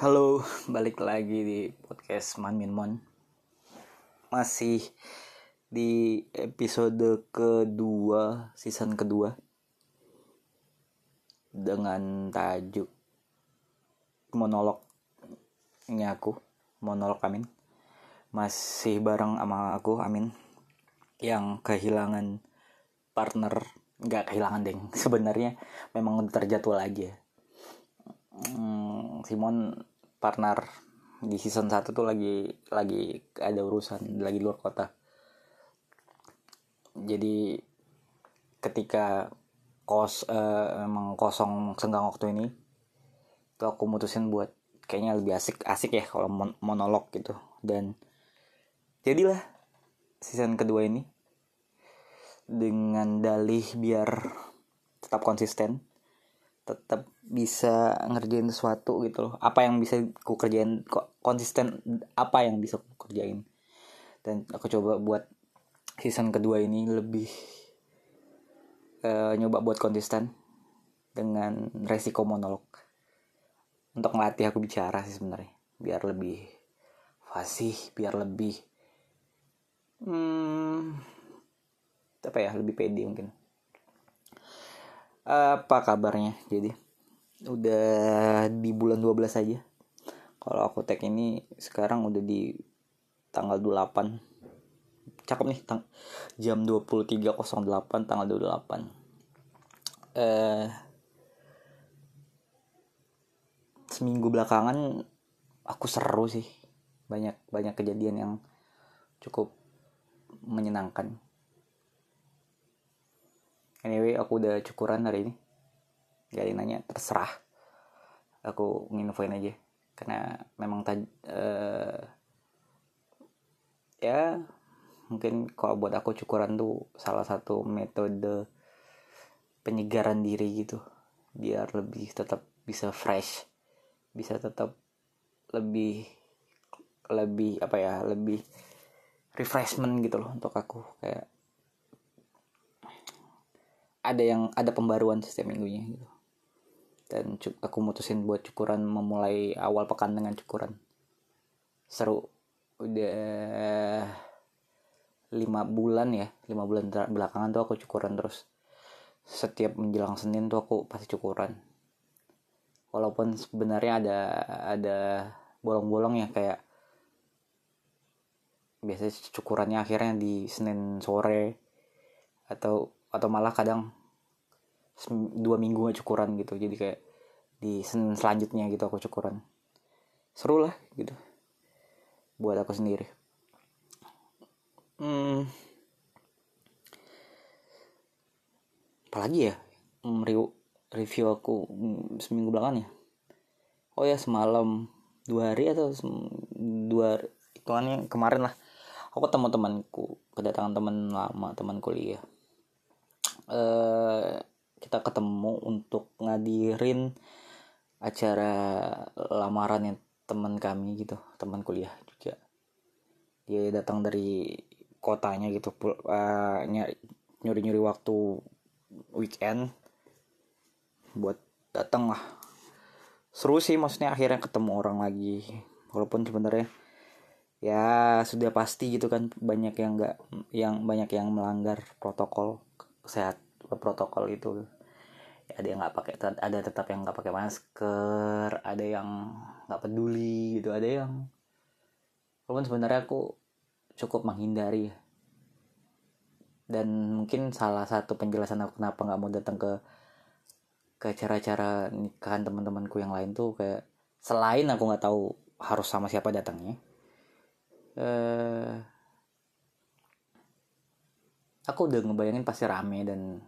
Halo, balik lagi di podcast Man Min Mon. Masih di episode kedua, season kedua. Dengan tajuk monolognya aku, monolog Amin. Masih bareng sama aku Amin yang kehilangan partner, nggak kehilangan deng. Sebenarnya memang terjadwal aja. Hmm, Simon partner di season 1 tuh lagi lagi ada urusan lagi luar kota. Jadi ketika kos uh, emang kosong senggang waktu ini tuh aku mutusin buat kayaknya lebih asik asik ya kalau mon monolog gitu. Dan jadilah season kedua ini dengan dalih biar tetap konsisten tetap bisa ngerjain sesuatu gitu loh. Apa yang bisa ku kerjain konsisten apa yang bisa ku kerjain. Dan aku coba buat season kedua ini lebih uh, nyoba buat konsisten dengan resiko monolog. Untuk ngelatih aku bicara sih sebenarnya. Biar lebih fasih biar lebih hmm, apa ya lebih pede mungkin apa kabarnya? Jadi udah di bulan 12 aja. Kalau aku tag ini sekarang udah di tanggal 28 cakep nih tang jam 23.08 tanggal 28 eh seminggu belakangan aku seru sih. Banyak banyak kejadian yang cukup menyenangkan anyway aku udah cukuran hari ini. Gak ada nanya terserah. Aku nginfoin aja. Karena memang tadi uh, ya mungkin kalau buat aku cukuran tuh salah satu metode penyegaran diri gitu. Biar lebih tetap bisa fresh. Bisa tetap lebih lebih apa ya lebih refreshment gitu loh untuk aku. Kayak ada yang ada pembaruan setiap minggunya gitu. Dan aku mutusin buat cukuran memulai awal pekan dengan cukuran. Seru. Udah lima bulan ya lima bulan belakangan tuh aku cukuran terus. Setiap menjelang senin tuh aku pasti cukuran. Walaupun sebenarnya ada ada bolong-bolong ya kayak biasanya cukurannya akhirnya di senin sore atau atau malah kadang dua minggu gak cukuran gitu. Jadi kayak di senin selanjutnya gitu aku cukuran. Seru lah gitu. Buat aku sendiri. Hmm, apalagi ya? Hmm, review aku hmm, seminggu belakang ya? Oh ya semalam dua hari atau dua hitungannya kemarin lah. Aku ketemu temanku kedatangan teman lama teman kuliah uh, kita ketemu untuk ngadirin acara lamaran yang teman kami gitu teman kuliah juga. Dia datang dari kotanya gitu uh, nyuri nyuri waktu weekend buat datang lah. Seru sih maksudnya akhirnya ketemu orang lagi. Walaupun sebenarnya ya sudah pasti gitu kan banyak yang nggak yang banyak yang melanggar protokol sehat protokol itu. Ada yang nggak pakai ada tetap yang nggak pakai masker ada yang nggak peduli gitu ada yang walaupun sebenarnya aku cukup menghindari. Dan mungkin salah satu penjelasan aku kenapa nggak mau datang ke ke cara-cara nikahan teman-temanku yang lain tuh kayak selain aku nggak tahu harus sama siapa datangnya eh aku udah ngebayangin pasti rame dan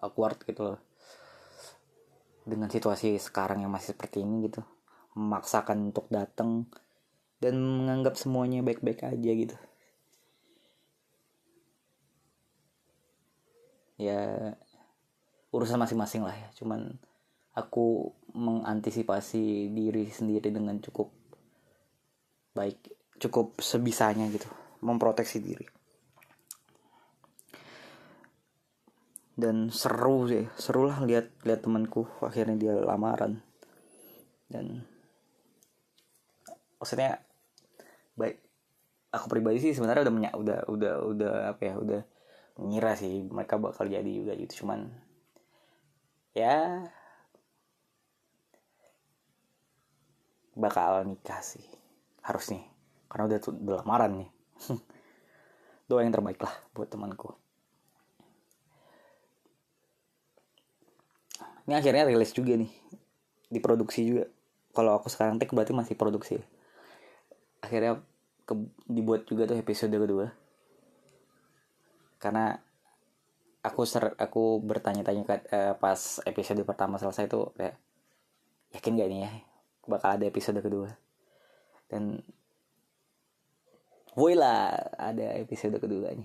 awkward gitu loh. Dengan situasi sekarang yang masih seperti ini gitu. Memaksakan untuk datang dan menganggap semuanya baik-baik aja gitu. Ya urusan masing-masing lah ya. Cuman aku mengantisipasi diri sendiri dengan cukup baik cukup sebisanya gitu. Memproteksi diri dan seru sih. Seru lah lihat lihat temanku akhirnya dia lamaran. Dan maksudnya baik aku pribadi sih sebenarnya udah menya, udah udah udah apa ya udah mengira sih mereka bakal jadi juga gitu. Cuman ya bakal nikah sih harus nih karena udah tuh lamaran nih. Doa yang terbaik lah buat temanku ini akhirnya rilis juga nih. Diproduksi juga. Kalau aku sekarang tek berarti masih produksi. Akhirnya ke, dibuat juga tuh episode kedua. Karena aku ser aku bertanya-tanya uh, pas episode pertama selesai tuh kayak yakin gak nih ya bakal ada episode kedua? Dan woi lah ada episode keduanya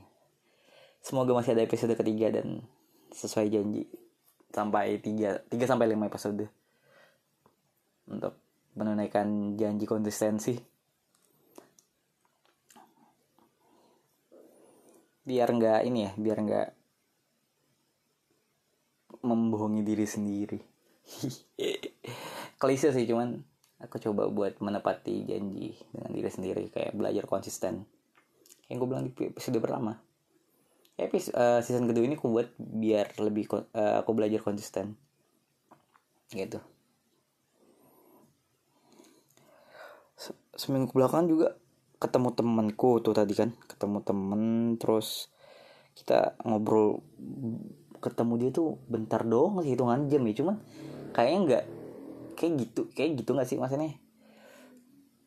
semoga masih ada episode ketiga dan sesuai janji sampai tiga tiga sampai lima episode untuk menunaikan janji konsistensi. Biar nggak ini ya biar nggak membohongi diri sendiri. Klise sih cuman aku coba buat menepati janji dengan diri sendiri kayak belajar konsisten. Yang gue bilang di episode pertama episode uh, season kedua ini aku buat biar lebih uh, aku belajar konsisten. Gitu. Seminggu belakang juga ketemu temenku tuh tadi kan. Ketemu temen terus kita ngobrol ketemu dia tuh bentar doang hitungan jam ya. Cuman kayaknya nggak kayak gitu kayak gitu nggak sih maksudnya?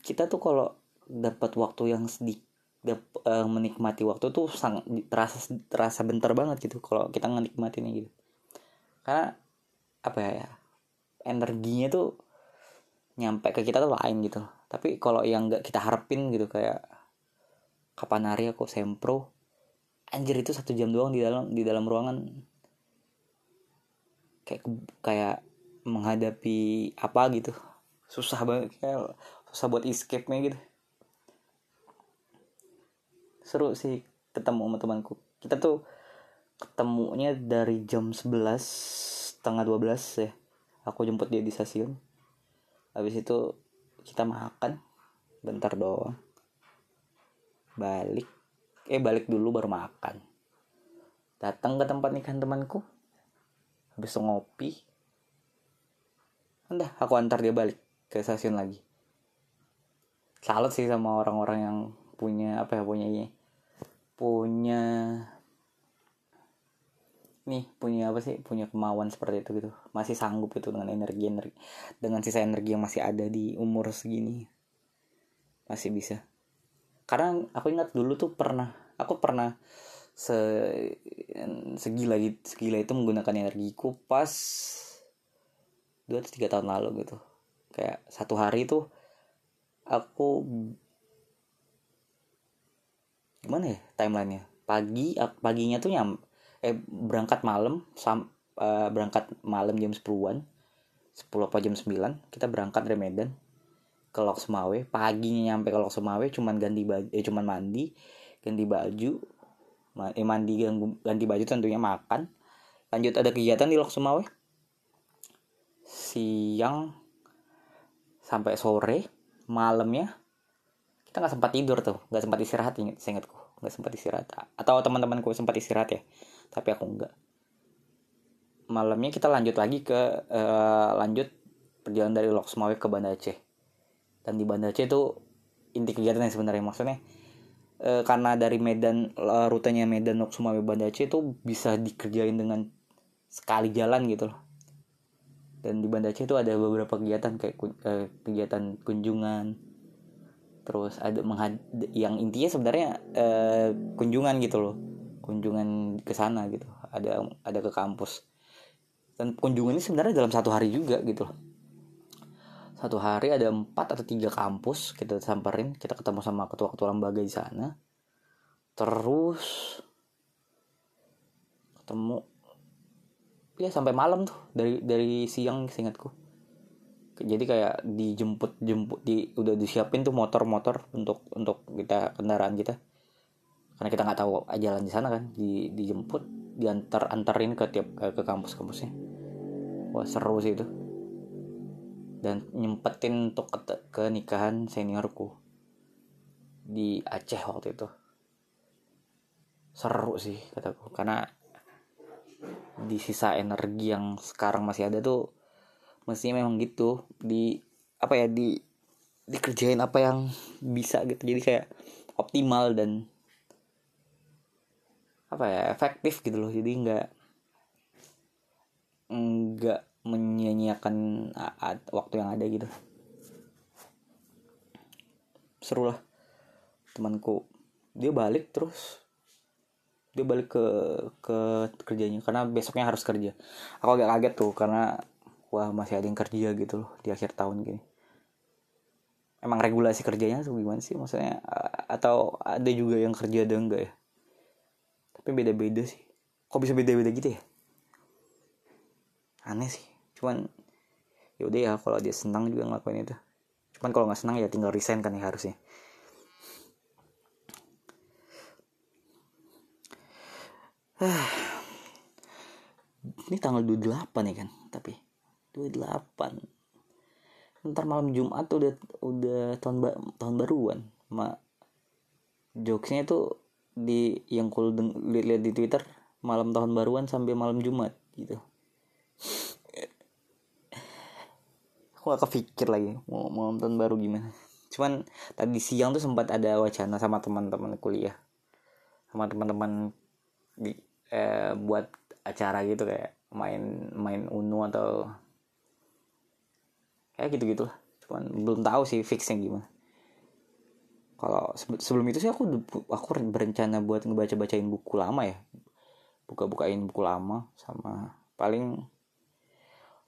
Kita tuh kalau dapat waktu yang sedikit uh, menikmati waktu tuh sangat terasa terasa bentar banget gitu kalau kita menikmatinya gitu. Karena apa ya energinya tuh nyampe ke kita tuh lain gitu. Tapi kalau yang nggak kita harapin gitu kayak kapan hari aku sempro? Anjir itu satu jam doang di dalam di dalam ruangan. Kayak kayak menghadapi apa gitu. Susah banget kayak susah buat escape nya gitu seru sih ketemu sama temanku. Kita tuh ketemunya dari jam 11 setengah 12 ya. Aku jemput dia di stasiun. Habis itu kita makan bentar doang. Balik eh balik dulu baru makan. Datang ke tempat nikahan temanku. Habis ngopi udah aku antar dia balik ke stasiun lagi. Salut sih sama orang-orang yang punya apa ya punya punya nih punya apa sih? Punya kemauan seperti itu gitu. Masih sanggup itu dengan energi energi dengan sisa energi yang masih ada di umur segini. Masih bisa. Karena aku ingat dulu tuh pernah aku pernah se segila segila itu menggunakan energiku pas dua atau tiga tahun lalu gitu. Kayak satu hari itu aku gimana ya timelinenya? Pagi paginya tuh nyam eh berangkat malam sam uh, berangkat malam jam 10-an 10 apa jam 9 kita berangkat dari Medan ke Lok Semawe. Paginya nyampe ke Lok Semawe cuman ganti baju eh cuman mandi ganti baju eh mandi ganti baju tentunya makan. Lanjut ada kegiatan di Lok Semawe. Siang sampai sore malamnya kita nggak sempat tidur tuh nggak sempat istirahat inget ingatku nggak sempat istirahat. Atau teman-temanku sempat istirahat ya tapi aku enggak malamnya kita lanjut lagi ke uh, lanjut perjalanan dari Lok Sumawe ke Banda Aceh. Dan di Banda Aceh itu inti kegiatan yang sebenarnya maksudnya uh, karena dari Medan uh, rutenya Medan Lok Sumawe Banda Aceh itu bisa dikerjain dengan sekali jalan gitu loh. Dan di Banda Aceh itu ada beberapa kegiatan kayak uh, kegiatan kunjungan terus ada menghad yang intinya sebenarnya uh, kunjungan gitu loh. Kunjungan ke sana gitu. Ada ada ke kampus. Dan kunjungan ini sebenarnya dalam satu hari juga gitu loh. Satu hari ada empat atau tiga kampus kita samperin. Kita ketemu sama ketua-ketua lembaga di sana. Terus ketemu ya sampai malam tuh dari dari siang seingatku jadi kayak dijemput jemput di udah disiapin tuh motor-motor untuk untuk kita kendaraan kita. Karena kita nggak tahu jalan di sana kan di dijemput diantar antarin ke tiap ke, ke kampus kampusnya wah seru sih itu. Dan nyempetin untuk ke, ke nikahan seniorku di Aceh waktu itu. Seru sih kataku. Karena di sisa energi yang sekarang masih ada tuh mestinya memang gitu di apa ya di dikerjain apa yang bisa gitu. Jadi kayak optimal dan apa ya efektif gitu loh. Jadi nggak nggak menyia-nyiakan waktu yang ada gitu. Seru lah temanku. Dia balik terus. Dia balik ke ke kerjanya karena besoknya harus kerja. Aku agak kaget tuh karena wah masih ada yang kerja gitu loh di akhir tahun gini. Emang regulasi kerjanya tuh gimana sih? Maksudnya atau ada juga yang kerja ada enggak ya? Tapi beda-beda sih. Kok bisa beda-beda gitu ya? Aneh sih. Cuman yaudah ya kalau dia senang juga ngelakuin itu. Cuman kalau nggak senang ya tinggal resign kan ya harusnya. Ini tanggal 28 ya kan tapi 28 ntar malam Jumat tuh udah udah tahun ba tahun baruan. Ma jokesnya tuh di yang cool lihat di Twitter malam tahun baruan sampai malam Jumat gitu. Aku gak kepikir lagi mau, mau nonton baru gimana. Cuman tadi siang tuh sempat ada wacana sama teman-teman kuliah. Sama teman-teman di eh, buat acara gitu kayak main main uno atau kayak gitu gitulah cuman belum tahu sih fixnya gimana. Kalau sebelum itu sih aku aku berencana buat ngebaca bacain buku lama ya. Buka bukain buku lama sama paling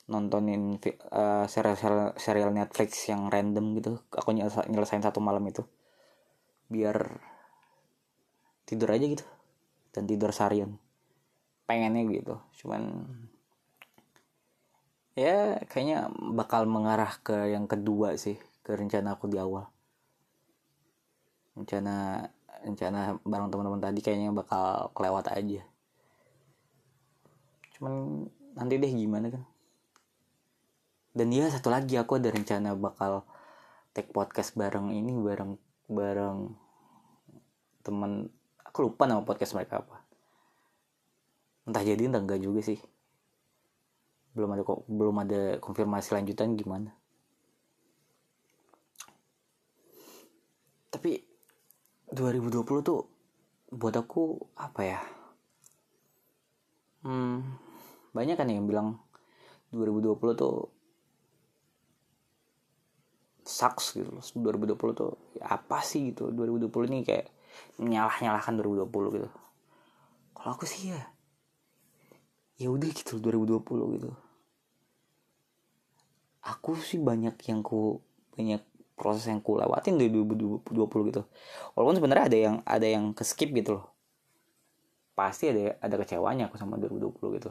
nontonin uh, serial, serial serial Netflix yang random gitu. Aku nyelesain satu malam itu. Biar tidur aja gitu. Dan tidur seharian. Pengennya gitu. Cuman ya kayaknya bakal mengarah ke yang kedua sih ke rencana aku di awal. Rencana rencana bareng teman-teman tadi kayaknya bakal kelewat aja. Cuman nanti deh gimana kan. Dan ya satu lagi aku ada rencana bakal take podcast bareng ini bareng bareng teman. Aku lupa nama podcast mereka apa. Entah jadi entah enggak juga sih belum ada kok belum ada konfirmasi lanjutan gimana? Tapi 2020 tuh buat aku apa ya? Hmm, banyak kan yang bilang 2020 tuh sucks gitu loh. 2020 tuh ya apa sih gitu? 2020 ini kayak nyalah nyalahkan 2020 gitu. Kalau aku sih ya ya udah gitu 2020 gitu aku sih banyak yang ku banyak proses yang ku lewatin di 2020 gitu. Walaupun sebenarnya ada yang ada yang ke skip gitu loh. Pasti ada ada kecewanya aku sama 2020 gitu.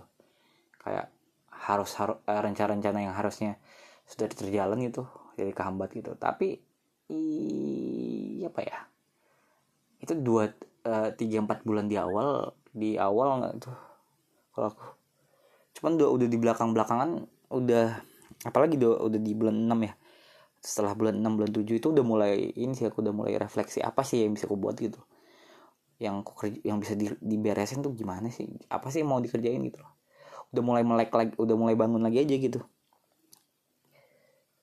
Kayak harus harus eh, rencana-rencana yang harusnya sudah terjalan gitu jadi kehambat gitu. Tapi iya apa ya? Itu dua eh, tiga empat bulan di awal di awal nggak tuh kalau aku. Cuman udah udah di belakang belakangan udah apalagi udah udah di bulan 6 ya. Setelah bulan 6 bulan 7 itu udah mulai ini sih aku udah mulai refleksi apa sih yang bisa aku buat gitu. Yang aku kerja, yang bisa di, diberesin tuh gimana sih? Apa sih yang mau dikerjain gitu loh. Udah mulai melek lagi udah mulai bangun lagi aja gitu.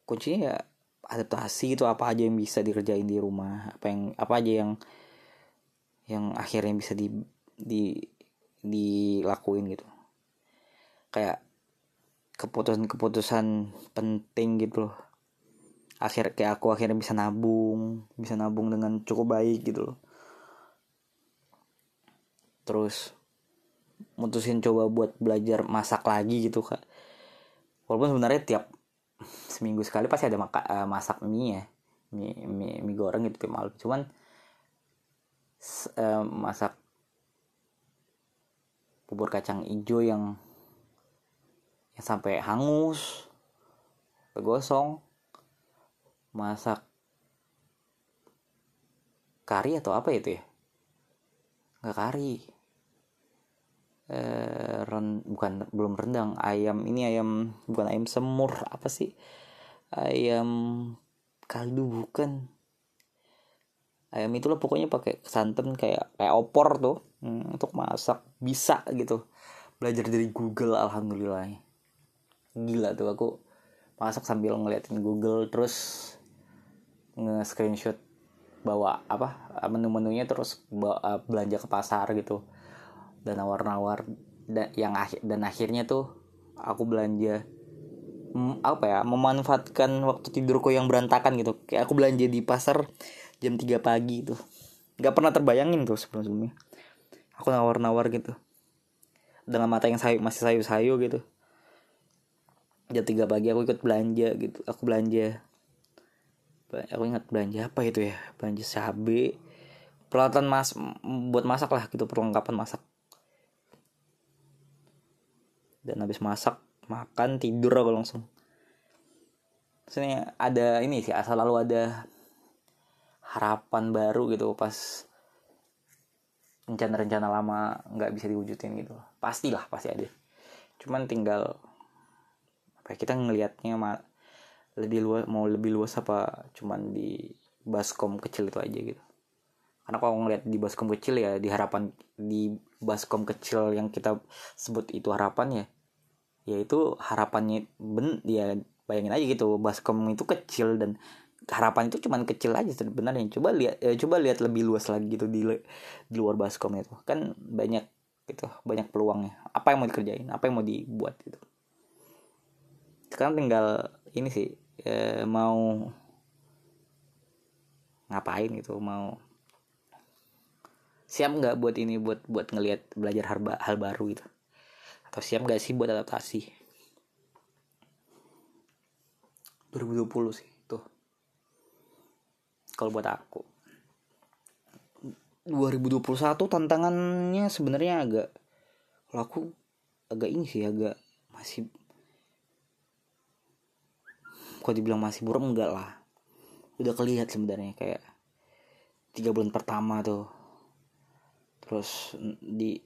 Kuncinya ya adaptasi gitu apa aja yang bisa dikerjain di rumah apa yang apa aja yang yang akhirnya bisa di di dilakuin gitu. Kayak keputusan-keputusan penting gitu loh. Akhir kayak aku akhirnya bisa nabung bisa nabung dengan cukup baik gitu loh. Terus mutusin coba buat belajar masak lagi gitu kak. Walaupun sebenarnya tiap seminggu sekali pasti ada maka, uh, masak mie ya. Mie, mie, mie goreng gitu malam. Cuman uh, masak bubur kacang hijau yang yang sampai hangus gosong masak kari atau apa itu ya? Nggak kari. Eh, ren, bukan belum rendang. Ayam ini ayam bukan ayam semur apa sih? Ayam kaldu bukan. Ayam itulah pokoknya pakai santan kayak kayak opor tuh. Hmm, untuk masak bisa gitu. Belajar dari Google alhamdulillah gila tuh aku masak sambil ngeliatin Google terus nge-screenshot bawa apa menu-menunya terus bawa, belanja ke pasar gitu. Dan nawar-nawar dan yang akhir dan akhirnya tuh aku belanja hmm, apa ya memanfaatkan waktu tidurku yang berantakan gitu. Kayak aku belanja di pasar jam 3 pagi tuh. Nggak pernah terbayangin tuh sebelum sebelumnya aku nawar-nawar gitu. Dengan mata yang sayu masih sayu-sayu gitu jam 3 pagi aku ikut belanja gitu. Aku belanja aku ingat belanja apa itu ya? Belanja cabe. Peralatan mas buat masak lah gitu perlengkapan masak. Dan habis masak makan tidur aku langsung. Sini ada ini sih asal lalu ada harapan baru gitu pas rencana-rencana lama nggak bisa diwujudin gitu. Pastilah pasti ada. Cuman tinggal ya, kita ngelihatnya lebih luas mau lebih luas apa cuman di baskom kecil itu aja gitu. Karena kalau ngeliat di baskom kecil ya di harapan di baskom kecil yang kita sebut itu harapan ya ya itu harapannya ben ya bayangin aja gitu baskom itu kecil dan harapan itu cuman kecil aja sebenarnya. Coba lihat ya, coba lihat lebih luas lagi gitu di di luar baskom itu kan banyak gitu banyak peluangnya. Apa yang mau dikerjain? Apa yang mau dibuat gitu sekarang tinggal ini sih ya, mau ngapain gitu mau siap nggak buat ini buat buat ngelihat belajar hal, hal baru gitu? Atau siap nggak sih buat adaptasi? 2020 sih tuh. Kalau buat aku. 2021 tantangannya sebenarnya agak kalau aku agak ini sih agak masih kok dibilang masih buram enggak lah. Udah kelihat sebenarnya kayak tiga bulan pertama tuh. Terus di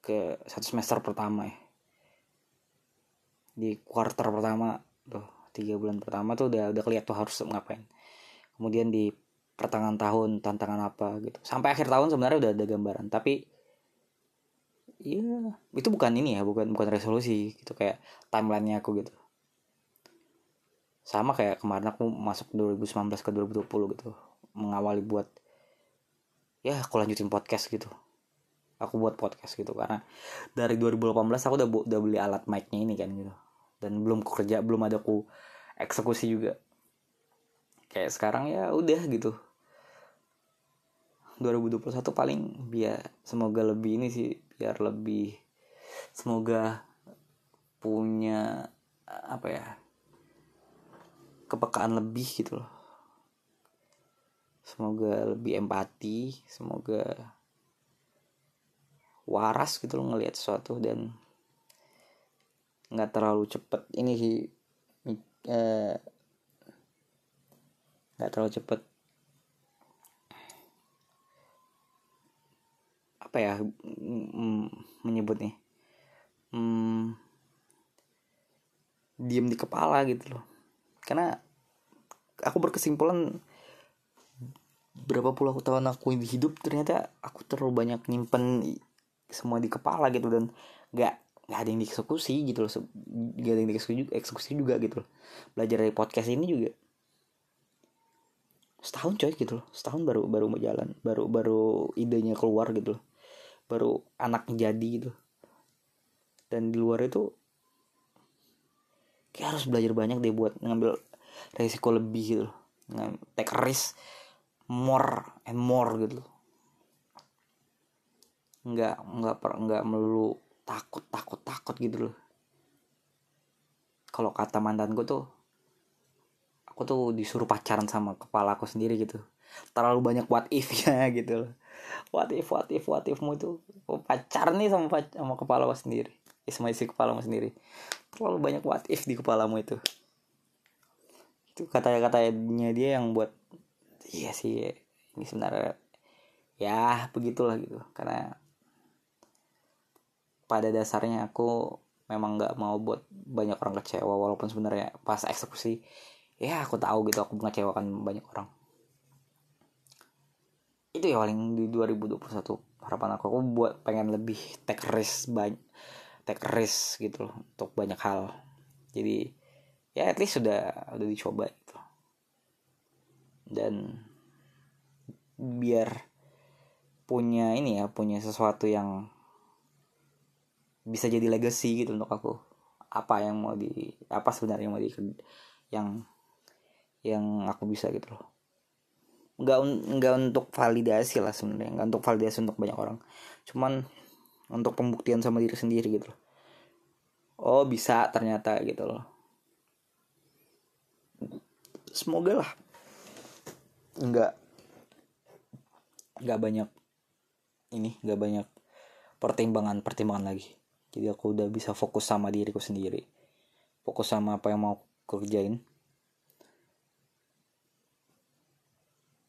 ke satu semester pertama ya. Di quarter pertama tuh tiga bulan pertama tuh udah udah kelihatan tuh harus ngapain. Kemudian di pertengahan tahun tantangan apa gitu. Sampai akhir tahun sebenarnya udah ada gambaran tapi iya itu bukan ini ya bukan bukan resolusi gitu kayak timelinenya aku gitu sama kayak kemarin aku masuk 2019 ke 2020 gitu mengawali buat ya aku lanjutin podcast gitu. Aku buat podcast gitu karena dari 2018 aku udah udah beli alat mic-nya ini kan gitu. Dan belum kerja belum ada ku eksekusi juga. Kayak sekarang ya udah gitu. 2021 paling biar semoga lebih ini sih biar lebih semoga punya apa ya kepekaan lebih gitu loh. Semoga lebih empati semoga waras gitu loh ngelihat sesuatu dan nggak terlalu cepet. Ini sih eh, nggak terlalu cepet. Apa ya menyebut nih? Hmm, diem di kepala gitu loh karena aku berkesimpulan berapa puluh tahun aku hidup ternyata aku terlalu banyak nyimpen semua di kepala gitu. Dan nggak nggak ada yang dieksekusi gitu loh nggak ada yang dieksekusi juga, eksekusi juga gitu loh. Belajar dari podcast ini juga setahun coy gitu loh. Setahun baru baru mau jalan baru baru idenya keluar gitu loh. Baru anaknya jadi gitu dan di luar itu kayak harus belajar banyak deh buat ngambil resiko lebih gitu take risk more and more gitu loh. Nggak nggak per nggak melulu takut takut takut gitu loh. Kalau kata mantanku tuh aku tuh disuruh pacaran sama kepala aku sendiri gitu. Terlalu banyak what if ya gitu loh. What if what if what ifmu itu pacar nih sama sama kepala aku sendiri. Ya, sama isi kepalamu sendiri terlalu banyak what if di kepalamu itu. Itu kata-katanya dia yang buat iya sih ini sebenarnya ya begitulah gitu. Karena pada dasarnya aku memang nggak mau buat banyak orang kecewa walaupun sebenarnya pas eksekusi ya aku tahu gitu aku mengecewakan banyak orang. Itu ya paling di 2021 harapan aku. Aku buat pengen lebih take risk banyak take risk gitu loh untuk banyak hal. Jadi ya at least sudah udah dicoba gitu. Dan biar punya ini ya punya sesuatu yang bisa jadi legacy gitu untuk aku. Apa yang mau di apa sebenarnya mau di yang yang aku bisa gitu loh. Nggak nggak untuk validasi lah sebenarnya nggak untuk validasi untuk banyak orang. Cuman untuk pembuktian sama diri sendiri gitu loh. Oh bisa ternyata gitu loh. Semoga lah. Nggak nggak banyak ini nggak banyak pertimbangan pertimbangan lagi. Jadi aku udah bisa fokus sama diriku sendiri. Fokus sama apa yang mau kerjain.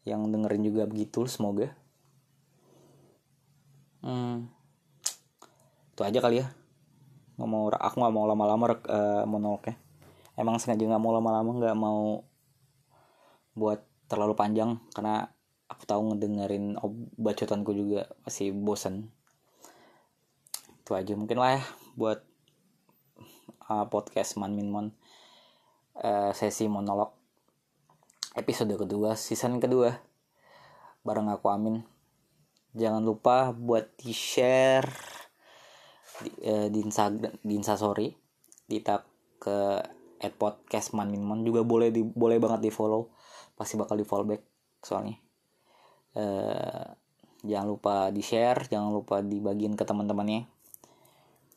Yang dengerin juga begitu semoga. Hmm, itu aja kali ya. Nggak mau aku nggak mau lama-lama uh, monolognya. Emang sengaja nggak mau lama-lama nggak mau buat terlalu panjang karena aku tahu ngedengerin bacotanku juga masih bosan itu aja mungkin lah ya buat uh, podcast Man Min Mon. Uh, sesi monolog episode kedua season kedua. Bareng aku Amin. Jangan lupa buat di share di, uh, di Instagram di di tag ke at podcast man mon juga boleh di boleh banget di follow pasti bakal di follow back soalnya. Uh, jangan lupa di share jangan lupa dibagiin ke teman-temannya.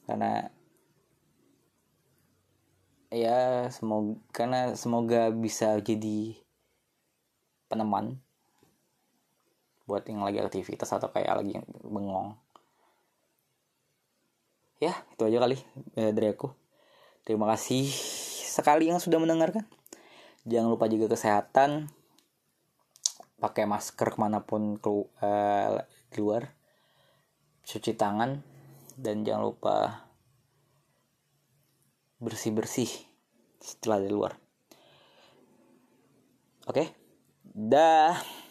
Karena ya semoga karena semoga bisa jadi peneman buat yang lagi aktivitas atau kayak lagi bengong ya itu aja kali eh, dari aku. Terima kasih sekali yang sudah mendengarkan. Jangan lupa juga kesehatan. Pakai masker ke mana pun kelu, uh, keluar. Cuci tangan. Dan jangan lupa bersih bersih setelah di luar. Oke okay? Dah.